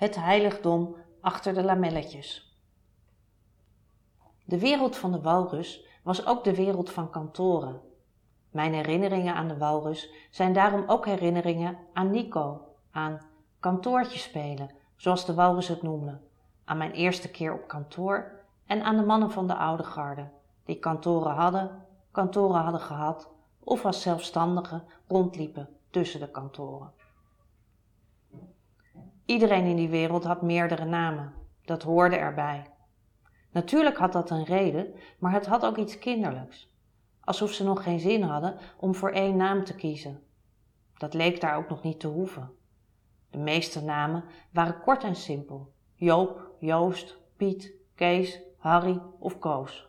Het heiligdom achter de lamelletjes. De wereld van de walrus was ook de wereld van kantoren. Mijn herinneringen aan de walrus zijn daarom ook herinneringen aan Nico, aan kantoortje spelen, zoals de walrus het noemde, aan mijn eerste keer op kantoor en aan de mannen van de oude garde, die kantoren hadden, kantoren hadden gehad of als zelfstandigen rondliepen tussen de kantoren. Iedereen in die wereld had meerdere namen. Dat hoorde erbij. Natuurlijk had dat een reden, maar het had ook iets kinderlijks. Alsof ze nog geen zin hadden om voor één naam te kiezen. Dat leek daar ook nog niet te hoeven. De meeste namen waren kort en simpel. Joop, Joost, Piet, Kees, Harry of Koos.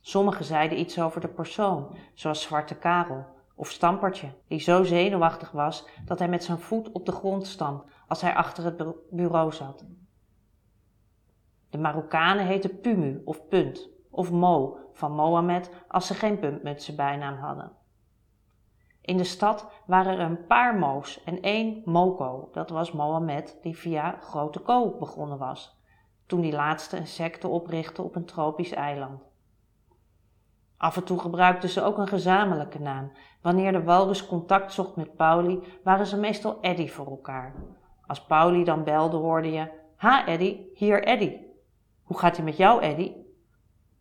Sommigen zeiden iets over de persoon, zoals Zwarte Karel of Stampertje, die zo zenuwachtig was dat hij met zijn voet op de grond stamp als hij achter het bureau zat. De Marokkanen heten Pumu of Punt of Mo van Mohammed als ze geen puntmutsen bijnaam hadden. In de stad waren er een paar Mo's en één Moko, dat was Mohammed die via Grote Ko begonnen was, toen die laatste een secte oprichtte op een tropisch eiland. Af en toe gebruikten ze ook een gezamenlijke naam. Wanneer de walrus contact zocht met Pauli, waren ze meestal Eddy voor elkaar. Als Pauli dan belde, hoorde je: Ha, Eddy, hier Eddy. Hoe gaat het met jou, Eddy?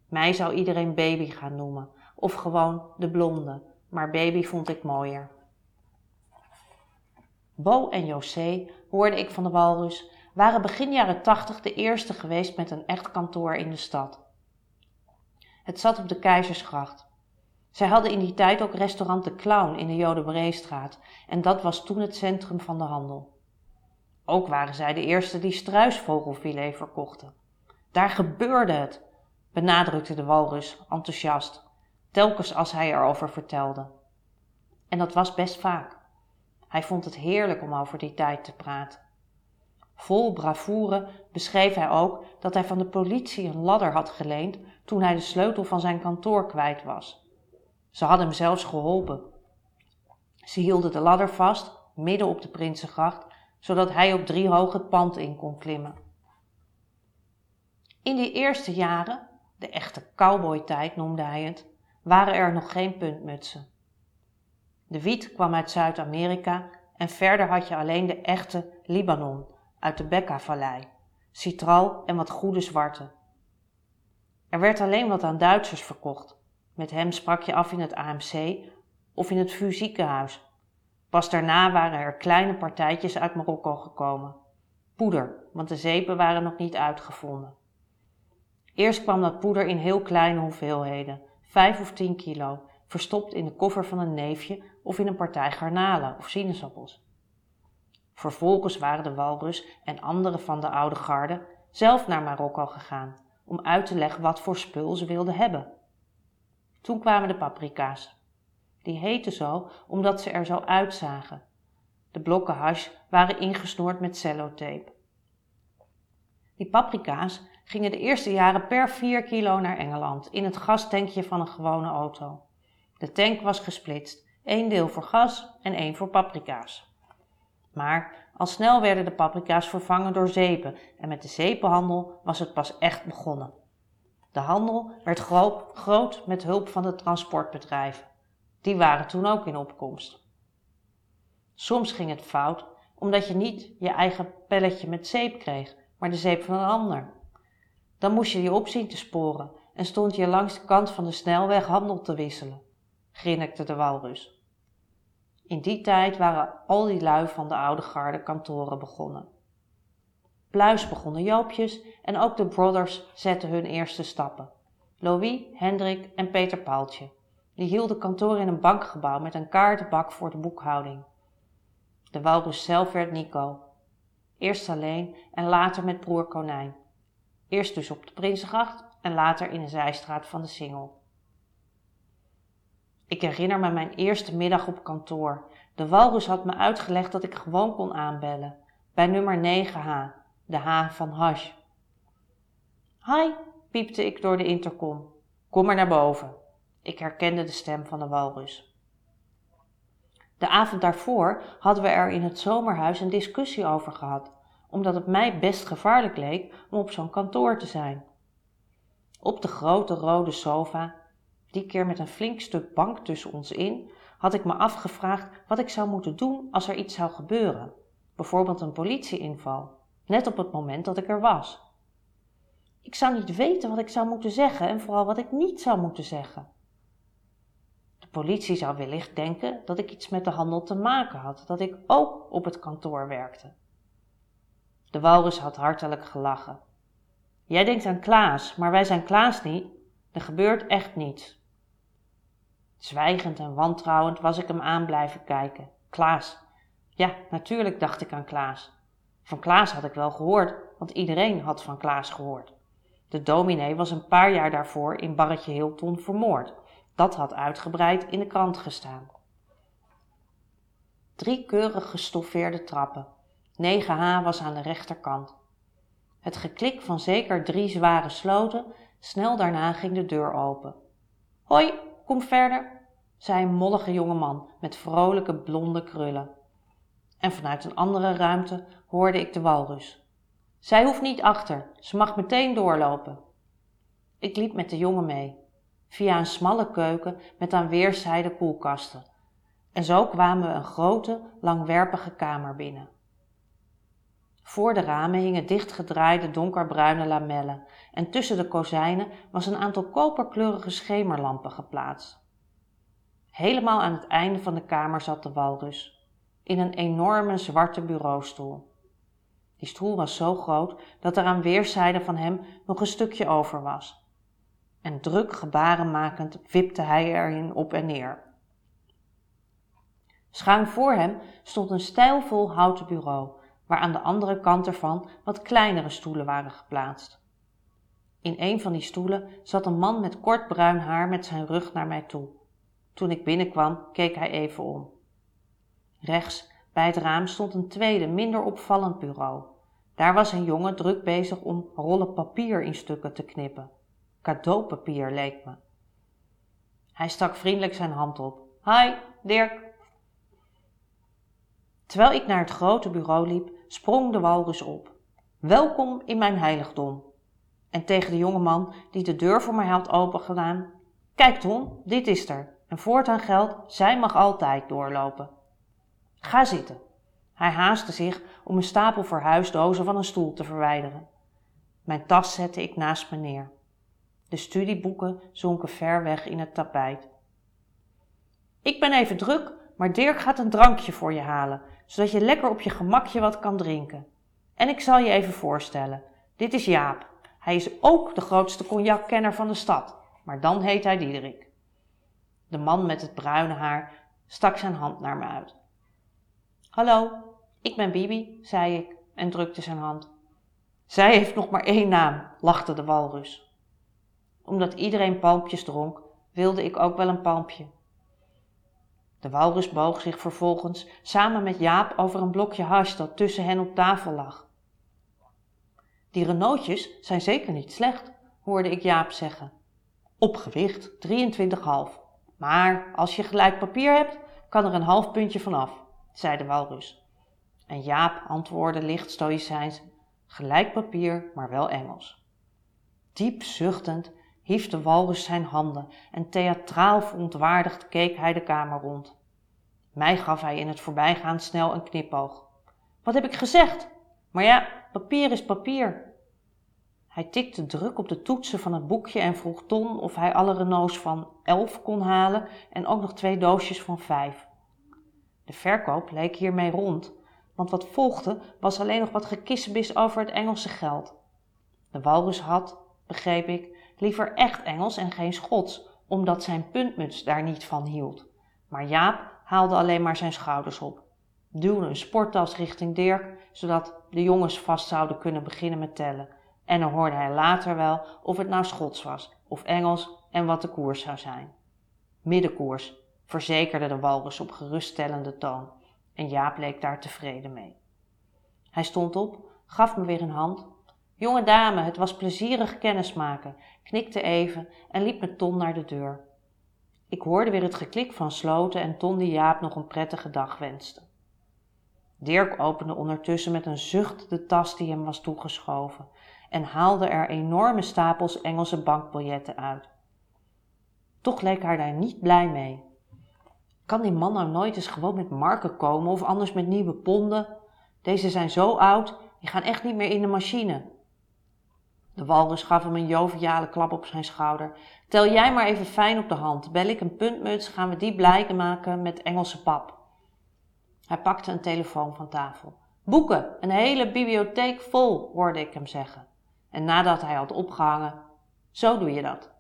Mij zou iedereen baby gaan noemen, of gewoon de blonde, maar baby vond ik mooier. Bo en José, hoorde ik van de walrus, waren begin jaren tachtig de eerste geweest met een echt kantoor in de stad. Het zat op de Keizersgracht. Zij hadden in die tijd ook restaurant De Clown in de Jodenbreestraat en dat was toen het centrum van de handel. Ook waren zij de eerste die struisvogelfilet verkochten. Daar gebeurde het, benadrukte de walrus enthousiast, telkens als hij erover vertelde. En dat was best vaak. Hij vond het heerlijk om over die tijd te praten. Vol bravoure beschreef hij ook dat hij van de politie een ladder had geleend toen hij de sleutel van zijn kantoor kwijt was. Ze hadden hem zelfs geholpen. Ze hielden de ladder vast, midden op de Prinsengracht, zodat hij op drie hoog het pand in kon klimmen. In die eerste jaren, de echte cowboytijd noemde hij het, waren er nog geen puntmutsen. De wiet kwam uit Zuid-Amerika en verder had je alleen de echte Libanon uit de Bekaa-vallei, citral en wat goede zwarte. Er werd alleen wat aan Duitsers verkocht. Met hem sprak je af in het AMC of in het VU ziekenhuis. Pas daarna waren er kleine partijtjes uit Marokko gekomen. Poeder, want de zeepen waren nog niet uitgevonden. Eerst kwam dat poeder in heel kleine hoeveelheden, 5 of 10 kilo, verstopt in de koffer van een neefje of in een partij garnalen of sinaasappels. Vervolgens waren de walrus en anderen van de oude garde zelf naar Marokko gegaan om uit te leggen wat voor spul ze wilden hebben. Toen kwamen de paprika's. Die heten zo omdat ze er zo uitzagen. De blokken hash waren ingesnoerd met cellotape. Die paprika's gingen de eerste jaren per 4 kilo naar Engeland in het gastankje van een gewone auto. De tank was gesplitst, één deel voor gas en één voor paprika's. Maar al snel werden de paprika's vervangen door zeepen en met de zeepenhandel was het pas echt begonnen. De handel werd groot met hulp van de transportbedrijven. Die waren toen ook in opkomst. Soms ging het fout omdat je niet je eigen pelletje met zeep kreeg, maar de zeep van een ander. Dan moest je je opzien te sporen en stond je langs de kant van de snelweg handel te wisselen, grinnikte de walrus. In die tijd waren al die lui van de oude garde kantoren begonnen. Pluis begonnen Joopjes en ook de Brothers zetten hun eerste stappen. Louis, Hendrik en Peter Paaltje. Die hielden kantoor in een bankgebouw met een kaartenbak voor de boekhouding. De walrus zelf werd Nico. Eerst alleen en later met broer Konijn. Eerst dus op de Prinsengracht en later in een zijstraat van de Singel. Ik herinner me mijn eerste middag op kantoor. De walrus had me uitgelegd dat ik gewoon kon aanbellen. Bij nummer 9H, de H van hash. Hi, piepte ik door de intercom. Kom maar naar boven. Ik herkende de stem van de walrus. De avond daarvoor hadden we er in het zomerhuis een discussie over gehad, omdat het mij best gevaarlijk leek om op zo'n kantoor te zijn. Op de grote rode sofa, die keer met een flink stuk bank tussen ons in, had ik me afgevraagd wat ik zou moeten doen als er iets zou gebeuren, bijvoorbeeld een politieinval, net op het moment dat ik er was. Ik zou niet weten wat ik zou moeten zeggen en vooral wat ik niet zou moeten zeggen. Politie zou wellicht denken dat ik iets met de handel te maken had, dat ik ook op het kantoor werkte. De walrus had hartelijk gelachen. Jij denkt aan Klaas, maar wij zijn Klaas niet. Er gebeurt echt niets. Zwijgend en wantrouwend was ik hem aan blijven kijken. Klaas. Ja, natuurlijk dacht ik aan Klaas. Van Klaas had ik wel gehoord, want iedereen had van Klaas gehoord. De dominee was een paar jaar daarvoor in Barretje Hilton vermoord. Dat had uitgebreid in de krant gestaan. Drie keurig gestoffeerde trappen. 9H was aan de rechterkant. Het geklik van zeker drie zware sloten, snel daarna ging de deur open. Hoi, kom verder, zei een mollige jonge man met vrolijke blonde krullen. En vanuit een andere ruimte hoorde ik de walrus. Zij hoeft niet achter, ze mag meteen doorlopen. Ik liep met de jongen mee, via een smalle keuken met aan weerszijden koelkasten. En zo kwamen we een grote, langwerpige kamer binnen. Voor de ramen hingen dichtgedraaide donkerbruine lamellen en tussen de kozijnen was een aantal koperkleurige schemerlampen geplaatst. Helemaal aan het einde van de kamer zat de walrus, in een enorme zwarte bureaustoel. Die stoel was zo groot dat er aan weerszijden van hem nog een stukje over was. En druk gebaren makend wipte hij erin op en neer. Schuin voor hem stond een stijlvol houten bureau, waar aan de andere kant ervan wat kleinere stoelen waren geplaatst. In een van die stoelen zat een man met kort bruin haar met zijn rug naar mij toe. Toen ik binnenkwam, keek hij even om. Rechts bij het raam stond een tweede, minder opvallend bureau. Daar was een jongen druk bezig om rollen papier in stukken te knippen. Cadeaupapier leek me. Hij stak vriendelijk zijn hand op. Hi, Dirk. Terwijl ik naar het grote bureau liep, sprong de walrus op. Welkom in mijn heiligdom. En tegen de jonge man die de deur voor mij had opengedaan. Kijk Tom, dit is er. En voortaan geldt, zij mag altijd doorlopen. Ga zitten. Hij haastte zich om een stapel verhuisdozen van een stoel te verwijderen. Mijn tas zette ik naast me neer. De studieboeken zonken ver weg in het tapijt. Ik ben even druk, maar Dirk gaat een drankje voor je halen, zodat je lekker op je gemakje wat kan drinken. En ik zal je even voorstellen. Dit is Jaap. Hij is ook de grootste cognackenner van de stad, maar dan heet hij Diederik. De man met het bruine haar stak zijn hand naar me uit. Hallo, ik ben Bibi, zei ik en drukte zijn hand. Zij heeft nog maar één naam, lachte de walrus. Omdat iedereen palmpjes dronk, wilde ik ook wel een palmpje. De walrus boog zich vervolgens samen met Jaap over een blokje hash dat tussen hen op tafel lag. Die Renaultjes zijn zeker niet slecht, hoorde ik Jaap zeggen. Op gewicht 23,5. Maar als je gelijk papier hebt, kan er een half puntje vanaf, zei de walrus. En Jaap antwoordde licht stoïcijns, gelijk papier, maar wel Engels. Diep zuchtend hief de walrus zijn handen en theatraal verontwaardigd keek hij de kamer rond. Mij gaf hij in het voorbijgaan snel een knipoog. Wat heb ik gezegd? Maar ja, papier is papier. Hij tikte druk op de toetsen van het boekje en vroeg Ton of hij alle Renaults van elf kon halen en ook nog twee doosjes van vijf. De verkoop leek hiermee rond, want wat volgde was alleen nog wat gekissebis over het Engelse geld. De walrus had, begreep ik, liever echt Engels en geen Schots, omdat zijn puntmuts daar niet van hield. Maar Jaap haalde alleen maar zijn schouders op, duwde een sporttas richting Dirk, zodat de jongens vast zouden kunnen beginnen met tellen en dan hoorde hij later wel of het nou Schots was of Engels en wat de koers zou zijn. Middenkoers, verzekerde de walrus op geruststellende toon en Jaap leek daar tevreden mee. Hij stond op, gaf me weer een hand. Jonge dame, het was plezierig kennismaken, knikte even en liep met Ton naar de deur. Ik hoorde weer het geklik van sloten en Ton die Jaap nog een prettige dag wenste. Dirk opende ondertussen met een zucht de tas die hem was toegeschoven en haalde er enorme stapels Engelse bankbiljetten uit. Toch leek hij daar niet blij mee. Kan die man nou nooit eens gewoon met marken komen of anders met nieuwe ponden? Deze zijn zo oud, die gaan echt niet meer in de machine. De walrus gaf hem een joviale klap op zijn schouder. Tel jij maar even fijn op de hand. Bel ik een puntmuts, gaan we die blij maken met Engelse pap. Hij pakte een telefoon van tafel. Boeken, een hele bibliotheek vol, hoorde ik hem zeggen. En nadat hij had opgehangen, zo doe je dat.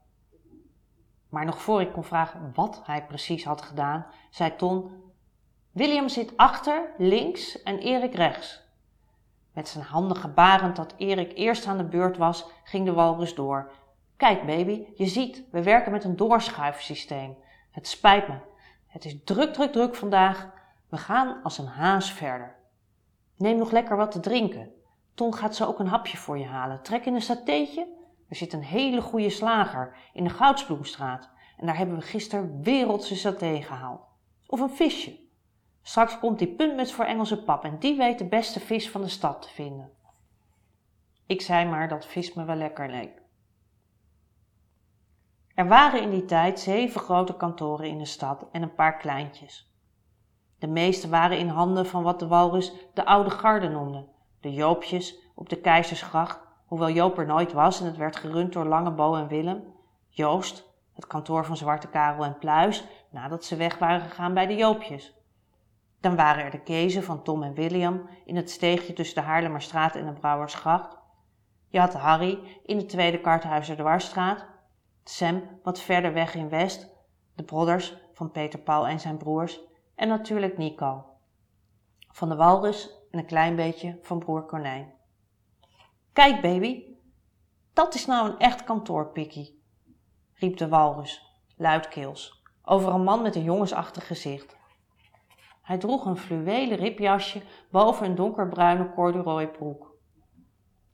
Maar nog voor ik kon vragen wat hij precies had gedaan, zei Ton: William zit achter, links en Erik rechts. Met zijn handen gebarend dat Erik eerst aan de beurt was, ging de walrus door. Kijk, baby, je ziet, we werken met een doorschuifsysteem. Het spijt me. Het is druk, druk, druk vandaag. We gaan als een haas verder. Neem nog lekker wat te drinken. Ton gaat zo ook een hapje voor je halen. Trek in een satéetje. Er zit een hele goede slager in de Goudsbloemstraat. En daar hebben we gisteren wereldse saté gehaald. Of een visje. Straks komt die puntmuts voor Engelse pap en die weet de beste vis van de stad te vinden. Ik zei maar dat vis me wel lekker leek. Er waren in die tijd zeven grote kantoren in de stad en een paar kleintjes. De meeste waren in handen van wat de walrus de oude garde noemde, de Joopjes op de Keizersgracht, hoewel Joop er nooit was en het werd gerund door Langebo en Willem, Joost, het kantoor van Zwarte Karel en Pluis, nadat ze weg waren gegaan bij de Joopjes. Dan waren er de kezen van Tom en William in het steegje tussen de Haarlemmerstraat en de Brouwersgracht. Je had Harry in de tweede Karthuizer Dwarsstraat, Sam wat verder weg in West, de brothers van Peter Paul en zijn broers en natuurlijk Nico. Van de walrus en een klein beetje van broer Konijn. Kijk baby, dat is nou een echt kantoor, Pikkie, riep de walrus, luidkeels, over een man met een jongensachtig gezicht. Hij droeg een fluwelen ripjasje boven een donkerbruine corduroy broek.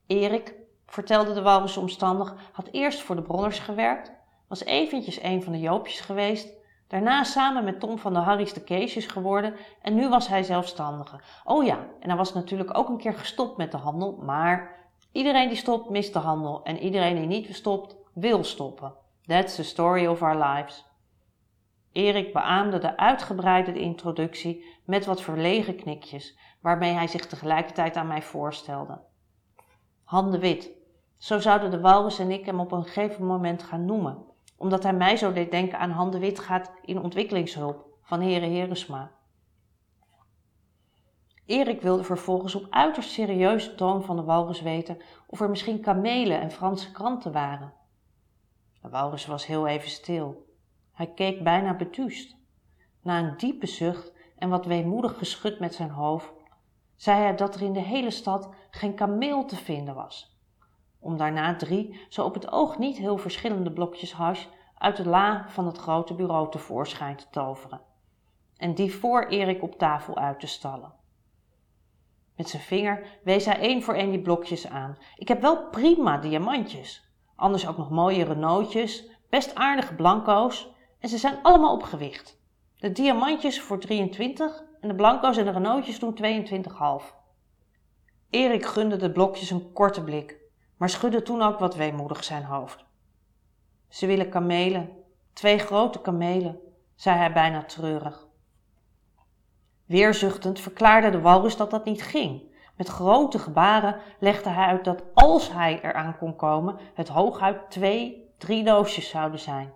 Erik, vertelde de walrus omstandig, had eerst voor de Bronners gewerkt, was eventjes een van de Joopjes geweest, daarna samen met Tom van de Harry's de Keesjes geworden en nu was hij zelfstandige. Oh ja, en hij was natuurlijk ook een keer gestopt met de handel, maar iedereen die stopt mist de handel en iedereen die niet stopt wil stoppen. That's the story of our lives. Erik beaamde de uitgebreide introductie met wat verlegen knikjes, waarmee hij zich tegelijkertijd aan mij voorstelde. Handen wit, zo zouden de walrus en ik hem op een gegeven moment gaan noemen, omdat hij mij zo deed denken aan Handen Wit gaat in ontwikkelingshulp van heren Heresma. Erik wilde vervolgens op uiterst serieuze toon van de walrus weten of er misschien kamelen en Franse kranten waren. De walrus was heel even stil. Hij keek bijna betuust. Na een diepe zucht en wat weemoedig geschud met zijn hoofd, zei hij dat er in de hele stad geen kameel te vinden was. Om daarna drie, zo op het oog niet heel verschillende blokjes hash uit de la van het grote bureau tevoorschijn te toveren en die voor Erik op tafel uit te stallen. Met zijn vinger wees hij één voor één die blokjes aan. Ik heb wel prima diamantjes. Anders ook nog mooie Renaultjes, best aardige blanco's en ze zijn allemaal op gewicht. De diamantjes voor 23 en de blanco's en de Renaultjes doen 22,5. Erik gunde de blokjes een korte blik, maar schudde toen ook wat weemoedig zijn hoofd. Ze willen kamelen, twee grote kamelen, zei hij bijna treurig. Weerzuchtend verklaarde de walrus dat dat niet ging. Met grote gebaren legde hij uit dat als hij eraan kon komen, het hooguit twee, drie doosjes zouden zijn.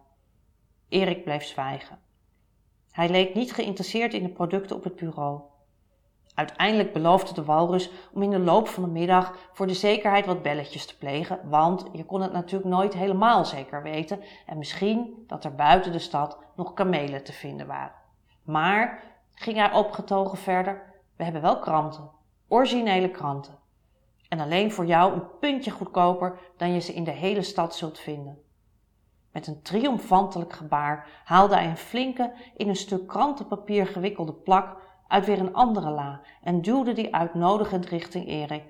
Erik bleef zwijgen. Hij leek niet geïnteresseerd in de producten op het bureau. Uiteindelijk beloofde de walrus om in de loop van de middag voor de zekerheid wat belletjes te plegen, want je kon het natuurlijk nooit helemaal zeker weten en misschien dat er buiten de stad nog kamelen te vinden waren. Maar, ging hij opgetogen verder, we hebben wel kranten, originele kranten. En alleen voor jou een puntje goedkoper dan je ze in de hele stad zult vinden. Met een triomfantelijk gebaar haalde hij een flinke, in een stuk krantenpapier gewikkelde plak uit weer een andere la en duwde die uitnodigend richting Erik.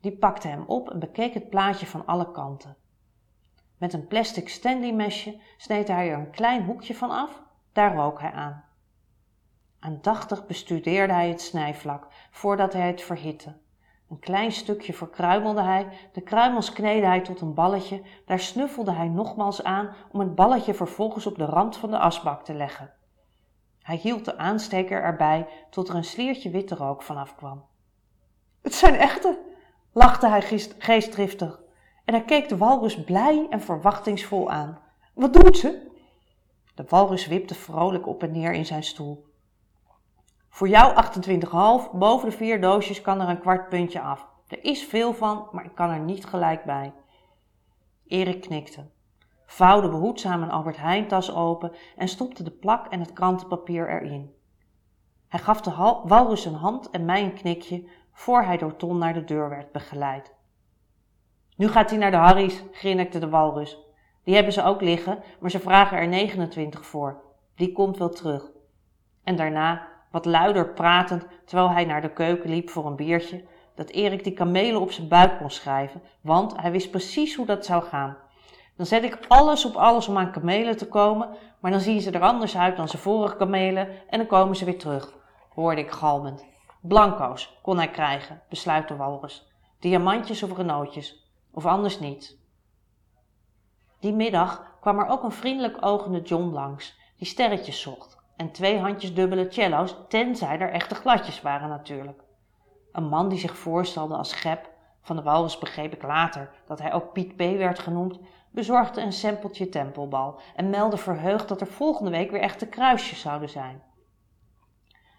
Die pakte hem op en bekeek het plaatje van alle kanten. Met een plastic Stanley mesje sneed hij er een klein hoekje van af, daar rook hij aan. Aandachtig bestudeerde hij het snijvlak voordat hij het verhitte. Een klein stukje verkruimelde hij, de kruimels kneedde hij tot een balletje, daar snuffelde hij nogmaals aan om het balletje vervolgens op de rand van de asbak te leggen. Hij hield de aansteker erbij tot er een sliertje witte rook vanaf kwam. Het zijn echte, lachte hij geestdriftig en hij keek de walrus blij en verwachtingsvol aan. Wat doet ze? De walrus wipte vrolijk op en neer in zijn stoel. Voor jou 28,5, boven de vier doosjes kan er een kwart puntje af. Er is veel van, maar ik kan er niet gelijk bij. Erik knikte, vouwde behoedzaam een Albert Heijn tas open en stopte de plak en het krantenpapier erin. Hij gaf de walrus een hand en mij een knikje voor hij door Ton naar de deur werd begeleid. Nu gaat hij naar de Harry's, grinnikte de walrus. Die hebben ze ook liggen, maar ze vragen er 29 voor. Die komt wel terug. En daarna, wat luider pratend, terwijl hij naar de keuken liep voor een biertje, dat Erik die kamelen op zijn buik kon schrijven, want hij wist precies hoe dat zou gaan. Dan zet ik alles op alles om aan kamelen te komen, maar dan zien ze er anders uit dan zijn vorige kamelen en dan komen ze weer terug, hoorde ik galmend. Blanco's kon hij krijgen, besluit de walrus. Diamantjes of renootjes, of anders niet. Die middag kwam er ook een vriendelijk ogende John langs, die sterretjes zocht. En twee handjes dubbele cello's, tenzij er echte gladjes waren natuurlijk. Een man die zich voorstelde als Gep, van de walrus begreep ik later dat hij ook Piet P. werd genoemd, bezorgde een sempeltje tempelbal en meldde verheugd dat er volgende week weer echte kruisjes zouden zijn.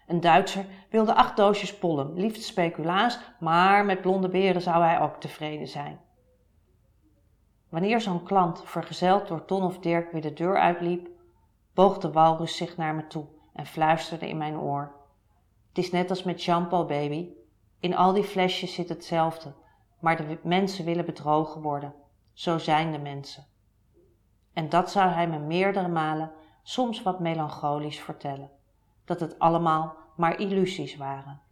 Een Duitser wilde acht doosjes pollen, liefst speculaas, maar met blonde beren zou hij ook tevreden zijn. Wanneer zo'n klant, vergezeld door Ton of Dirk, weer de deur uitliep, boog de walrus zich naar me toe en fluisterde in mijn oor. Het is net als met shampoo, baby. In al die flesjes zit hetzelfde, maar de mensen willen bedrogen worden. Zo zijn de mensen. En dat zou hij me meerdere malen, soms wat melancholisch vertellen, dat het allemaal maar illusies waren.